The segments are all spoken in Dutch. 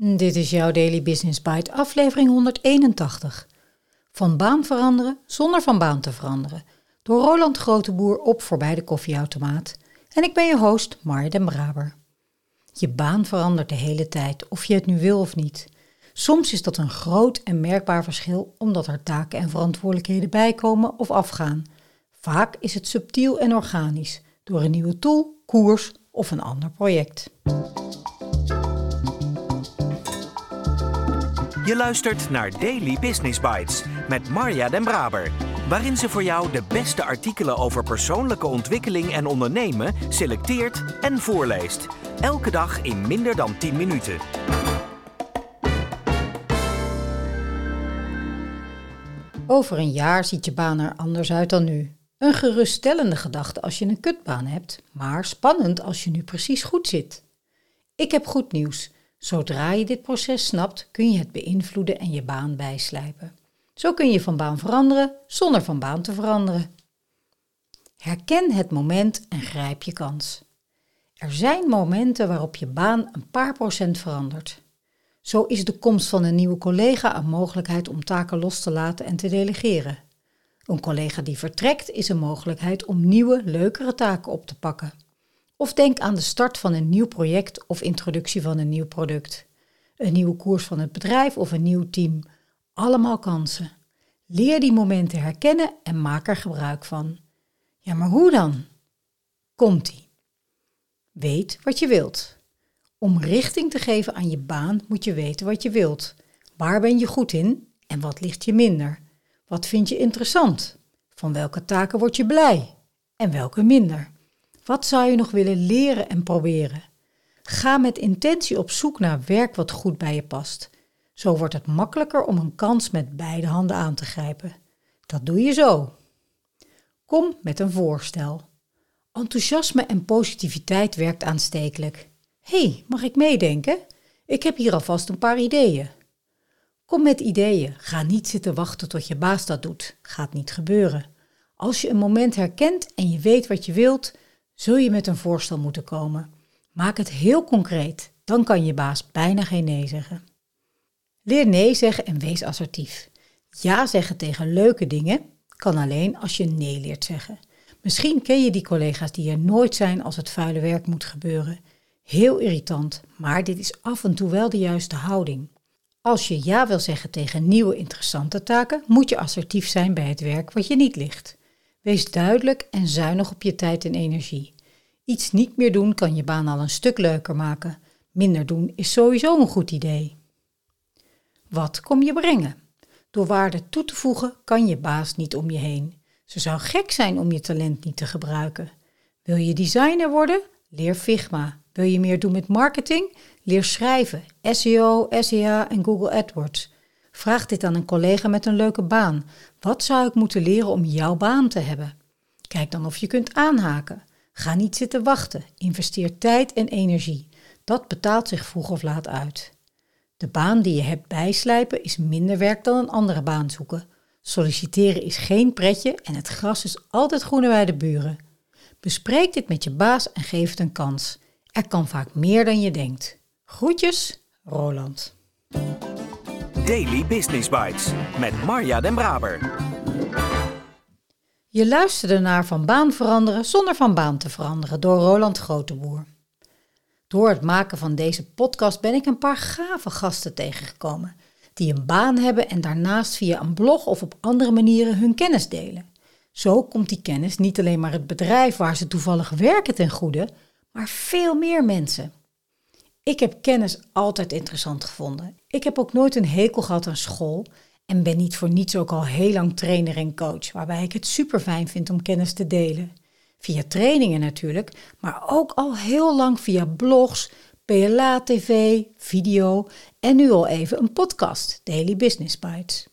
Dit is jouw Daily Business Bite, aflevering 181. Van baan veranderen zonder van baan te veranderen. Door Roland Groteboer op voorbij de koffieautomaat. En ik ben je host, Marja den Braber. Je baan verandert de hele tijd, of je het nu wil of niet. Soms is dat een groot en merkbaar verschil omdat er taken en verantwoordelijkheden bijkomen of afgaan. Vaak is het subtiel en organisch, door een nieuwe tool, koers of een ander project. Je luistert naar Daily Business Bites met Marja Den Braber, waarin ze voor jou de beste artikelen over persoonlijke ontwikkeling en ondernemen selecteert en voorleest. Elke dag in minder dan 10 minuten. Over een jaar ziet je baan er anders uit dan nu. Een geruststellende gedachte als je een kutbaan hebt, maar spannend als je nu precies goed zit. Ik heb goed nieuws. Zodra je dit proces snapt, kun je het beïnvloeden en je baan bijslijpen. Zo kun je van baan veranderen zonder van baan te veranderen. Herken het moment en grijp je kans. Er zijn momenten waarop je baan een paar procent verandert. Zo is de komst van een nieuwe collega een mogelijkheid om taken los te laten en te delegeren. Een collega die vertrekt is een mogelijkheid om nieuwe, leukere taken op te pakken. Of denk aan de start van een nieuw project of introductie van een nieuw product. Een nieuwe koers van het bedrijf of een nieuw team. Allemaal kansen. Leer die momenten herkennen en maak er gebruik van. Ja, maar hoe dan? Komt-ie. Weet wat je wilt. Om richting te geven aan je baan moet je weten wat je wilt. Waar ben je goed in en wat ligt je minder? Wat vind je interessant? Van welke taken word je blij en welke minder? Wat zou je nog willen leren en proberen? Ga met intentie op zoek naar werk wat goed bij je past. Zo wordt het makkelijker om een kans met beide handen aan te grijpen. Dat doe je zo. Kom met een voorstel. Enthousiasme en positiviteit werkt aanstekelijk. Hé, hey, mag ik meedenken? Ik heb hier alvast een paar ideeën. Kom met ideeën. Ga niet zitten wachten tot je baas dat doet. Gaat niet gebeuren. Als je een moment herkent en je weet wat je wilt, zul je met een voorstel moeten komen. Maak het heel concreet, dan kan je baas bijna geen nee zeggen. Leer nee zeggen en wees assertief. Ja zeggen tegen leuke dingen kan alleen als je nee leert zeggen. Misschien ken je die collega's die er nooit zijn als het vuile werk moet gebeuren. Heel irritant, maar dit is af en toe wel de juiste houding. Als je ja wil zeggen tegen nieuwe interessante taken, moet je assertief zijn bij het werk wat je niet ligt. Wees duidelijk en zuinig op je tijd en energie. Iets niet meer doen kan je baan al een stuk leuker maken. Minder doen is sowieso een goed idee. Wat kom je brengen? Door waarde toe te voegen kan je baas niet om je heen. Ze zou gek zijn om je talent niet te gebruiken. Wil je designer worden? Leer Figma. Wil je meer doen met marketing? Leer schrijven, SEO, SEA en Google AdWords. Vraag dit aan een collega met een leuke baan. Wat zou ik moeten leren om jouw baan te hebben? Kijk dan of je kunt aanhaken. Ga niet zitten wachten. Investeer tijd en energie. Dat betaalt zich vroeg of laat uit. De baan die je hebt bijslijpen is minder werk dan een andere baan zoeken. Solliciteren is geen pretje en het gras is altijd groener bij de buren. Bespreek dit met je baas en geef het een kans. Er kan vaak meer dan je denkt. Groetjes, Roland. Daily Business Bites met Marja Den Braber. Je luisterde naar Van Baan veranderen zonder van baan te veranderen door Roland Groteboer. Door het maken van deze podcast ben ik een paar gave gasten tegengekomen die een baan hebben en daarnaast via een blog of op andere manieren hun kennis delen. Zo komt die kennis niet alleen maar het bedrijf waar ze toevallig werken ten goede, maar veel meer mensen. Ik heb kennis altijd interessant gevonden. Ik heb ook nooit een hekel gehad aan school en ben niet voor niets ook al heel lang trainer en coach, waarbij ik het super fijn vind om kennis te delen. Via trainingen natuurlijk, maar ook al heel lang via blogs, PLA TV, video en nu al even een podcast, Daily Business Bites.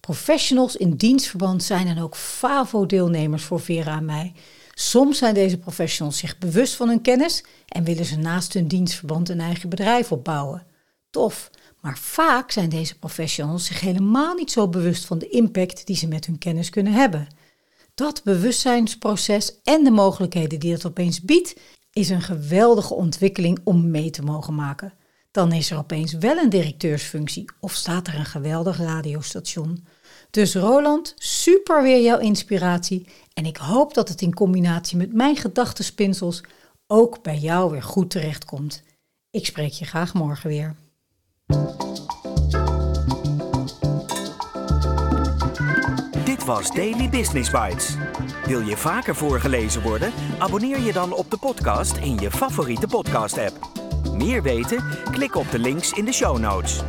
Professionals in dienstverband zijn dan ook FAVO-deelnemers voor Vera en mij. Soms zijn deze professionals zich bewust van hun kennis en willen ze naast hun dienstverband een eigen bedrijf opbouwen. Tof, maar vaak zijn deze professionals zich helemaal niet zo bewust van de impact die ze met hun kennis kunnen hebben. Dat bewustzijnsproces en de mogelijkheden die het opeens biedt, is een geweldige ontwikkeling om mee te mogen maken. dan is er opeens wel een directeursfunctie of staat er een geweldig radiostation. Dus Roland, super weer jouw inspiratie en ik hoop dat het in combinatie met mijn gedachtenspinsels ook bij jou weer goed terechtkomt. Ik spreek je graag morgen weer. Dit was Daily Business Bites. Wil je vaker voorgelezen worden? Abonneer je dan op de podcast in je favoriete podcast-app. Meer weten? Klik op de links in de show notes.